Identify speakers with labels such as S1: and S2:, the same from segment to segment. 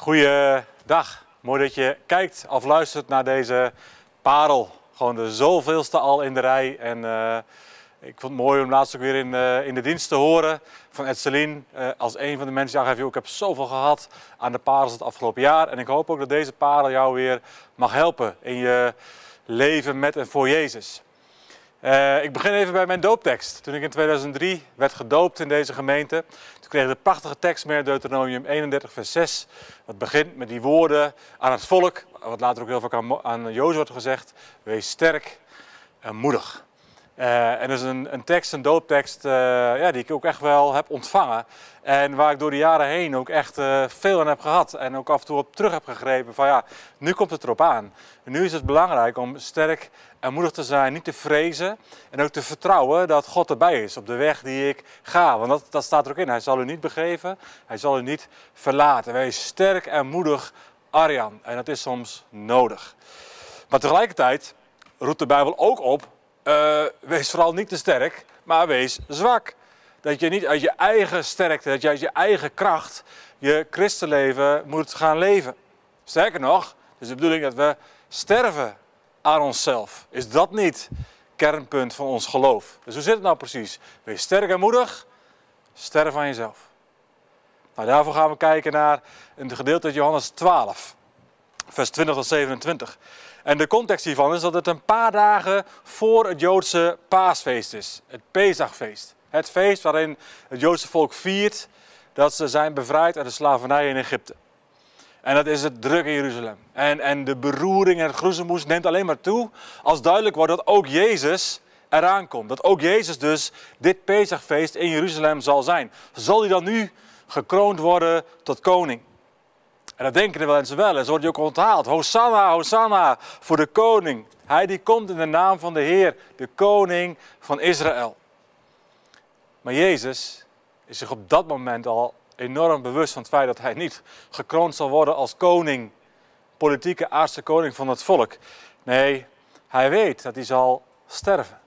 S1: Goeiedag. Mooi dat je kijkt of luistert naar deze parel. Gewoon de zoveelste al in de rij. En eh, ik vond het mooi om laatst ook weer in, eh, in de dienst te horen van Ed eh, als een van de mensen die aangeeft, ik heb zoveel gehad aan de parels het afgelopen jaar. En ik hoop ook dat deze parel jou weer mag helpen in je leven met en voor Jezus. Eh, ik begin even bij mijn dooptekst. Toen ik in 2003 werd gedoopt in deze gemeente, toen kreeg ik de prachtige tekst mee, Deuteronomium 31, vers 6. Dat begint met die woorden aan het volk, wat later ook heel vaak aan, aan wordt gezegd. Wees sterk en moedig. Eh, en dat is een, een tekst, een dooptekst, eh, ja, die ik ook echt wel heb ontvangen. En waar ik door de jaren heen ook echt eh, veel aan heb gehad. En ook af en toe op terug heb gegrepen van ja, nu komt het erop aan. Nu is het belangrijk om sterk en moedig te zijn, niet te vrezen. En ook te vertrouwen dat God erbij is op de weg die ik ga. Want dat, dat staat er ook in. Hij zal u niet begeven, hij zal u niet verlaten. Wees sterk en moedig, Arjan. En dat is soms nodig. Maar tegelijkertijd roept de Bijbel ook op, eh, wees vooral niet te sterk, maar wees zwak. Dat je niet uit je eigen sterkte, dat je uit je eigen kracht je christenleven moet gaan leven. Sterker nog, het is de bedoeling dat we sterven aan onszelf. Is dat niet kernpunt van ons geloof? Dus hoe zit het nou precies? Wees sterk en moedig, sterf aan jezelf. Nou, daarvoor gaan we kijken naar een gedeelte uit Johannes 12, vers 20 tot 27. En de context hiervan is dat het een paar dagen voor het Joodse paasfeest is. Het Pesachfeest. Het feest waarin het Joodse volk viert dat ze zijn bevrijd uit de slavernij in Egypte. En dat is het druk in Jeruzalem. En, en de beroering en het groezemoes neemt alleen maar toe als duidelijk wordt dat ook Jezus eraan komt. Dat ook Jezus dus dit Pesachfeest in Jeruzalem zal zijn. Zal hij dan nu gekroond worden tot koning? En dat denken de mensen wel. En zo wordt hij ook onthaald. Hosanna, Hosanna voor de koning. Hij die komt in de naam van de Heer, de koning van Israël. Maar Jezus is zich op dat moment al enorm bewust van het feit dat hij niet gekroond zal worden als koning, politieke aardse koning van het volk. Nee, hij weet dat hij zal sterven.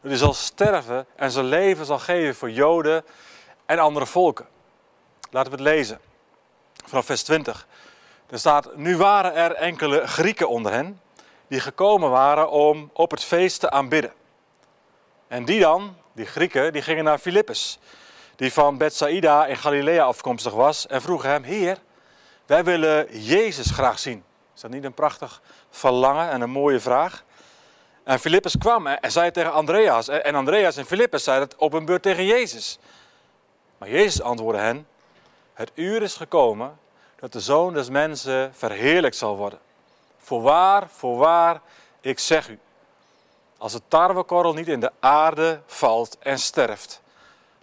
S1: Dat hij zal sterven en zijn leven zal geven voor Joden en andere volken. Laten we het lezen. Vanaf vers 20. Er staat, nu waren er enkele Grieken onder hen, die gekomen waren om op het feest te aanbidden. En die dan, die Grieken, die gingen naar Filippus, die van Bethsaida in Galilea afkomstig was, en vroegen hem, Heer, wij willen Jezus graag zien. Is dat niet een prachtig verlangen en een mooie vraag? En Filippus kwam en zei tegen Andreas, en Andreas en Filippus zeiden het op een beurt tegen Jezus. Maar Jezus antwoordde hen, het uur is gekomen dat de Zoon des Mensen verheerlijkt zal worden. Voorwaar, voorwaar, ik zeg u. Als de tarwekorrel niet in de aarde valt en sterft,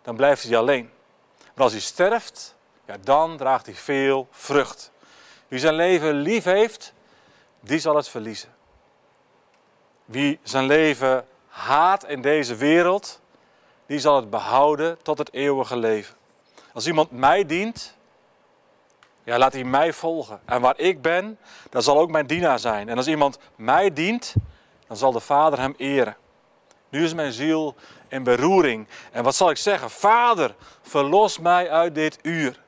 S1: dan blijft hij alleen. Maar als hij sterft, ja, dan draagt hij veel vrucht. Wie zijn leven lief heeft, die zal het verliezen. Wie zijn leven haat in deze wereld, die zal het behouden tot het eeuwige leven. Als iemand mij dient, ja, laat hij mij volgen. En waar ik ben, daar zal ook mijn dienaar zijn. En als iemand mij dient, dan zal de Vader hem eren. Nu is mijn ziel in beroering. En wat zal ik zeggen? Vader, verlos mij uit dit uur.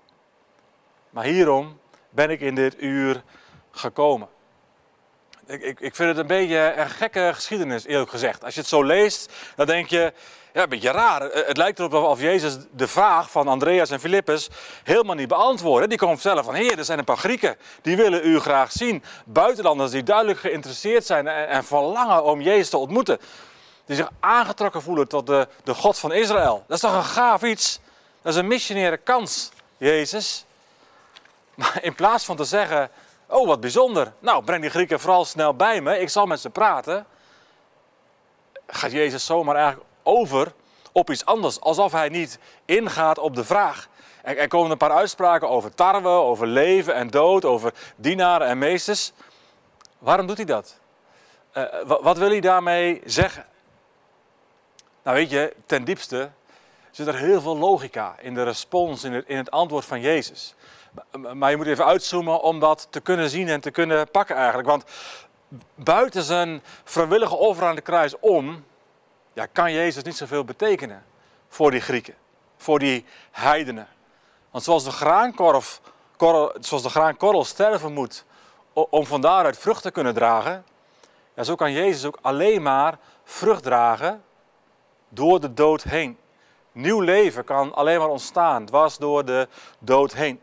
S1: Maar hierom ben ik in dit uur gekomen. Ik, ik, ik vind het een beetje een gekke geschiedenis, eerlijk gezegd. Als je het zo leest, dan denk je, ja, een beetje raar. Eh, Het lijkt erop of Jezus de vraag van Andreas en Filippus helemaal niet beantwoorden. Die komen vertellen van, heer, er zijn een paar Grieken, die willen u graag zien. Buitenlanders die duidelijk geïnteresseerd zijn en, en verlangen om Jezus te ontmoeten. Die zich aangetrokken voelen tot de, de God van Israël. Dat is toch een gaaf iets? Dat is een missionaire kans, Jezus. Maar in plaats van te zeggen, oh wat bijzonder. Nou, breng die Grieken vooral snel bij me, ik zal met ze praten. Gaat Jezus zomaar eigenlijk over op iets anders. Alsof hij niet ingaat op de vraag. Er, komen een paar uitspraken over tarwe, over leven en dood, over dienaren en meesters. Waarom doet hij dat? Eh, wa- wat wil hij daarmee zeggen? Nou weet je, ten diepste zit er heel veel logica in de respons, in het, in het antwoord van Jezus. Maar- je moet even uitzoomen om dat te kunnen zien en te kunnen pakken eigenlijk. Want buiten zijn vrijwillige offer aan de kruis om, ja, kan Jezus niet zoveel betekenen voor die Grieken, voor die heidenen. Want zoals de graankorf zoals de graankorrel sterven moet om van daaruit vrucht te kunnen dragen, ja, zo kan Jezus ook alleen maar vrucht dragen door de dood heen. Nieuw leven kan alleen maar ontstaan, dwars door de dood heen.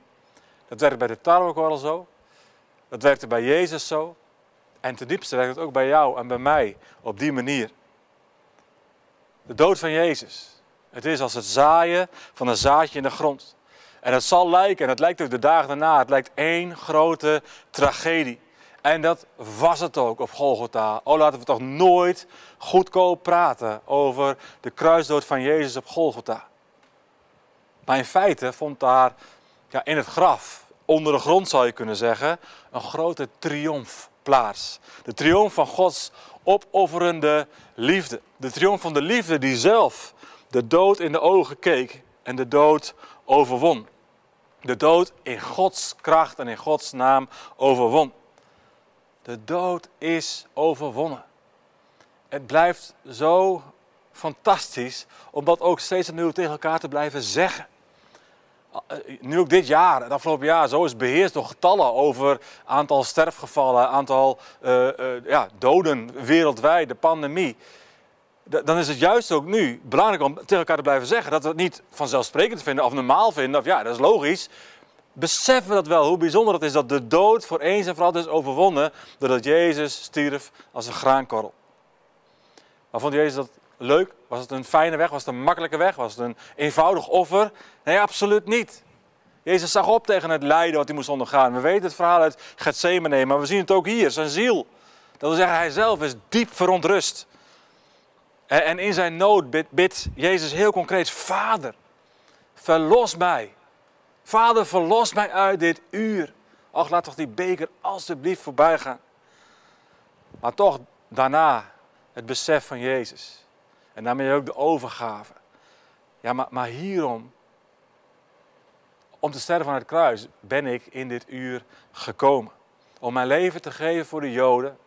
S1: Dat werkt bij de tarwekorrel zo, dat werkte bij Jezus zo, en ten diepste werkt het ook bij jou en bij mij op die manier. De dood van Jezus. Het is als het zaaien van een zaadje in de grond. En het zal lijken, en het lijkt ook de dagen daarna, het lijkt één grote tragedie. En dat was het ook op Golgotha. Oh, laten we toch nooit goedkoop praten over de kruisdood van Jezus op Golgotha. Maar in feite vond daar ja, in het graf, onder de grond zou je kunnen zeggen, een grote triomf plaats. De triomf van Gods opofferende liefde. De triomf van de liefde die zelf de dood in de ogen keek en de dood overwon. De dood in Gods kracht en in Gods naam overwon. De dood is overwonnen. Het blijft zo fantastisch om dat ook steeds opnieuw tegen elkaar te blijven zeggen. Eh, nu ook dit jaar, het afgelopen jaar, zo is beheerst door getallen over aantal sterfgevallen, aantal uh, uh, ja, doden wereldwijd, de pandemie. dan is het juist ook nu belangrijk om tegen elkaar te blijven zeggen dat we het niet vanzelfsprekend vinden of normaal vinden, of ja, dat is logisch. Beseffen we dat wel, hoe bijzonder het is dat de dood voor eens en voor altijd is overwonnen, doordat Jezus stierf als een graankorrel. Maar vond Jezus dat leuk? Was het een fijne weg? Was het een makkelijke weg? Was het een eenvoudig offer? Nee, absoluut niet. Jezus zag op tegen het lijden wat hij moest ondergaan. We weten het verhaal uit Gethsemane, maar we zien het ook hier, zijn ziel. Dat wil zeggen, hij zelf is diep verontrust. En in zijn nood bidt Jezus heel concreet, Vader, verlos mij. Vader, verlos mij uit dit uur. Och, laat toch die beker alstublieft voorbij gaan. Maar toch daarna het besef van Jezus. En daarmee ook de overgave. Ja, maar, maar hierom, om te sterven aan het kruis, ben ik in dit uur gekomen. Om mijn leven te geven voor de Joden.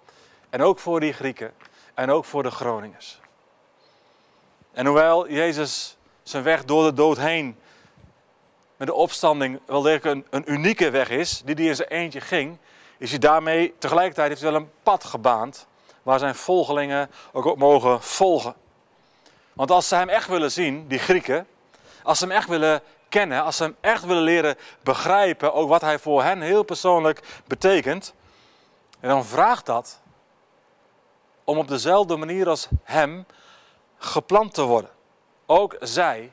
S1: En ook voor die Grieken. En ook voor de Groningers. En hoewel Jezus zijn weg door de dood heen met de opstanding wel een, een unieke weg is, die hij in zijn eentje ging, is hij daarmee tegelijkertijd heeft wel een pad gebaand waar zijn volgelingen ook op mogen volgen. Want als ze hem echt willen zien, die Grieken, als ze hem echt willen kennen, als ze hem echt willen leren begrijpen, ook wat hij voor hen heel persoonlijk betekent, en dan vraagt dat om op dezelfde manier als hem geplant te worden. Ook zij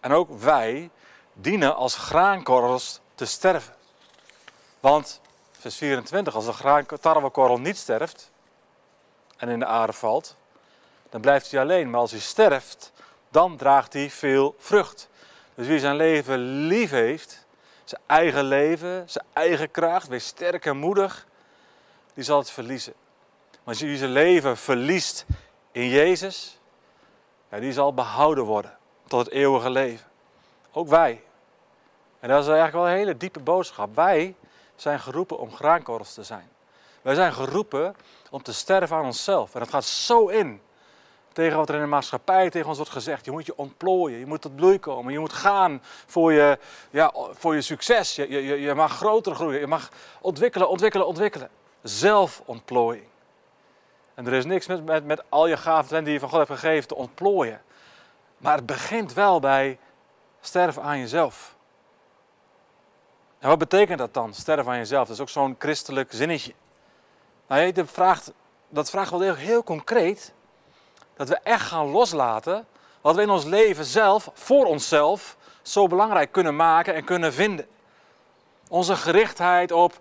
S1: en ook wij dienen als graankorrels te sterven. Want, vers 24, als de tarwekorrel niet sterft en in de aarde valt, dan blijft hij alleen. Maar als hij sterft, dan draagt hij veel vrucht. Dus wie zijn leven lief heeft, zijn eigen leven, zijn eigen kracht, wees sterk en moedig, die zal het verliezen. Maar wie zijn leven verliest in Jezus, ja, die zal behouden worden tot het eeuwige leven. Ook wij. En dat is eigenlijk wel een hele diepe boodschap. Wij zijn geroepen om graankorrels te zijn. Wij zijn geroepen om te sterven aan onszelf. En dat gaat zo in tegen wat er in de maatschappij tegen ons wordt gezegd. Je moet je ontplooien, je moet tot bloei komen, je moet gaan voor je, ja, voor je succes. Je, je, je mag groter groeien, je mag ontwikkelen, ontwikkelen, ontwikkelen. Zelfontplooiing. En er is niks met, met, met al je gaven die je van God hebt gegeven te ontplooien. Maar het begint wel bij sterven aan jezelf. En wat betekent dat dan, sterven aan jezelf? Dat is ook zo'n christelijk zinnetje. Nou, dat vraagt, dat vraagt wel heel concreet dat we echt gaan loslaten wat we in ons leven zelf, voor onszelf, zo belangrijk kunnen maken en kunnen vinden. Onze gerichtheid op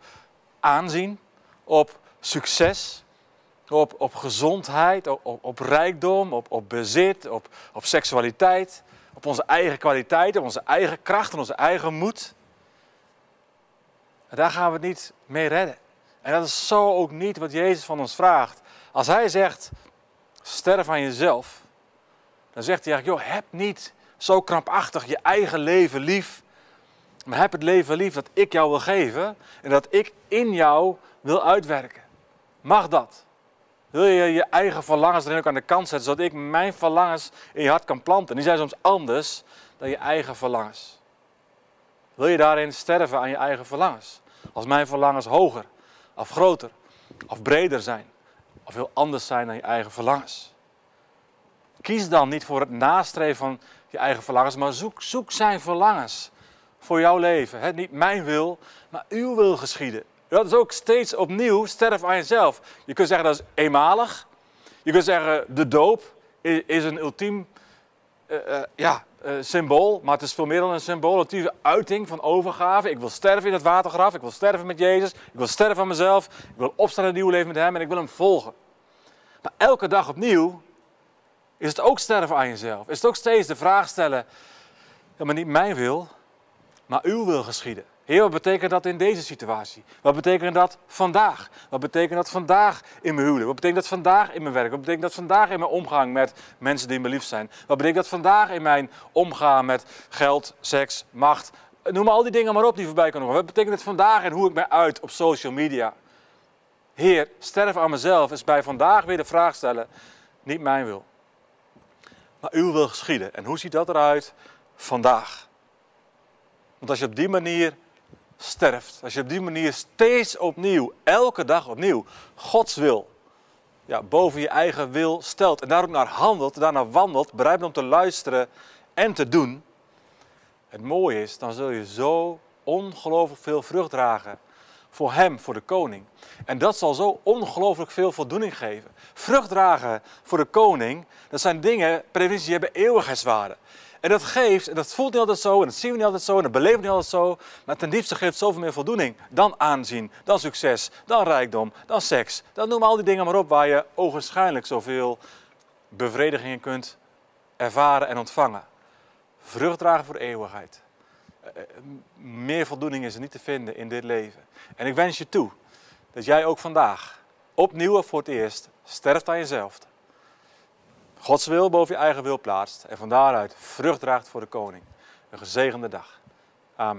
S1: aanzien, op succes, op, op gezondheid, op, op, rijkdom, op, op bezit, op, op seksualiteit, op onze eigen kwaliteiten, onze eigen kracht en onze eigen moed. Daar gaan we niet mee redden. En dat is zo ook niet wat Jezus van ons vraagt. Als hij zegt, sterf aan jezelf, dan zegt hij eigenlijk, joh, heb niet zo krampachtig je eigen leven lief, maar heb het leven lief dat ik jou wil geven en dat ik in jou wil uitwerken. Mag dat? Wil je je eigen verlangens erin ook aan de kant zetten, zodat ik mijn verlangens in je hart kan planten? Die zijn soms anders dan je eigen verlangens. Wil je daarin sterven aan je eigen verlangens? Als mijn verlangens hoger, of groter, of breder zijn, of heel anders zijn dan je eigen verlangens. Kies dan niet voor het nastreven van je eigen verlangens, maar zoek, zoek zijn verlangens voor jouw leven. Niet mijn wil, maar uw wil geschieden. Dat is ook steeds opnieuw sterf aan jezelf. Je kunt zeggen dat is eenmalig. Je kunt zeggen de doop is een ultiem ja, uh, symbool, maar het is veel meer dan een symbool. Een uiting van overgave. Ik wil sterven in het watergraf. Ik wil sterven met Jezus. Ik wil sterven aan mezelf. Ik wil opstaan in een nieuw leven met Hem en ik wil Hem volgen. Maar elke dag opnieuw is het ook sterven aan jezelf. Is het ook steeds de vraag stellen: ja, maar niet mijn wil, maar uw wil geschieden. Heer, wat betekent dat in deze situatie? Wat betekent dat vandaag? Wat betekent dat vandaag in mijn huwelijk? Wat betekent dat vandaag in mijn werk? Wat betekent dat vandaag in mijn omgang met mensen die me lief zijn? Wat betekent dat vandaag in mijn omgaan met geld, seks, macht? Noem al die dingen maar op die voorbij kunnen komen. Wat betekent het vandaag en hoe ik mij uit op social media? Heer, sterf aan mezelf is bij vandaag weer de vraag stellen, niet mijn wil. Maar uw wil geschieden. En hoe ziet dat eruit vandaag? Want als je op die manier sterft, als je op die manier steeds opnieuw, elke dag opnieuw, Gods wil ja, boven je eigen wil stelt en daar ook naar handelt, daarnaar wandelt, bereid om te luisteren en te doen. Het mooie is, dan zul je zo ongelooflijk veel vrucht dragen voor hem, voor de koning. En dat zal zo ongelooflijk veel voldoening geven. Vrucht dragen voor de koning, dat zijn dingen, preventie, hebben eeuwigheidswaarde. En dat geeft, en dat voelt niet altijd zo, en dat zien we niet altijd zo, en dat beleven we niet altijd zo, maar ten diepste geeft zoveel meer voldoening dan aanzien, dan succes, dan rijkdom, dan seks. Dan noem al die dingen maar op waar je ogenschijnlijk zoveel bevrediging in kunt ervaren en ontvangen. Vrucht dragen voor eeuwigheid. Eh, eh, meer voldoening is er niet te vinden in dit leven. En ik wens je toe dat jij ook vandaag opnieuw voor het eerst sterft aan jezelf. Gods wil boven je eigen wil plaatst en van daaruit vrucht draagt voor de koning. Een gezegende dag. Amen.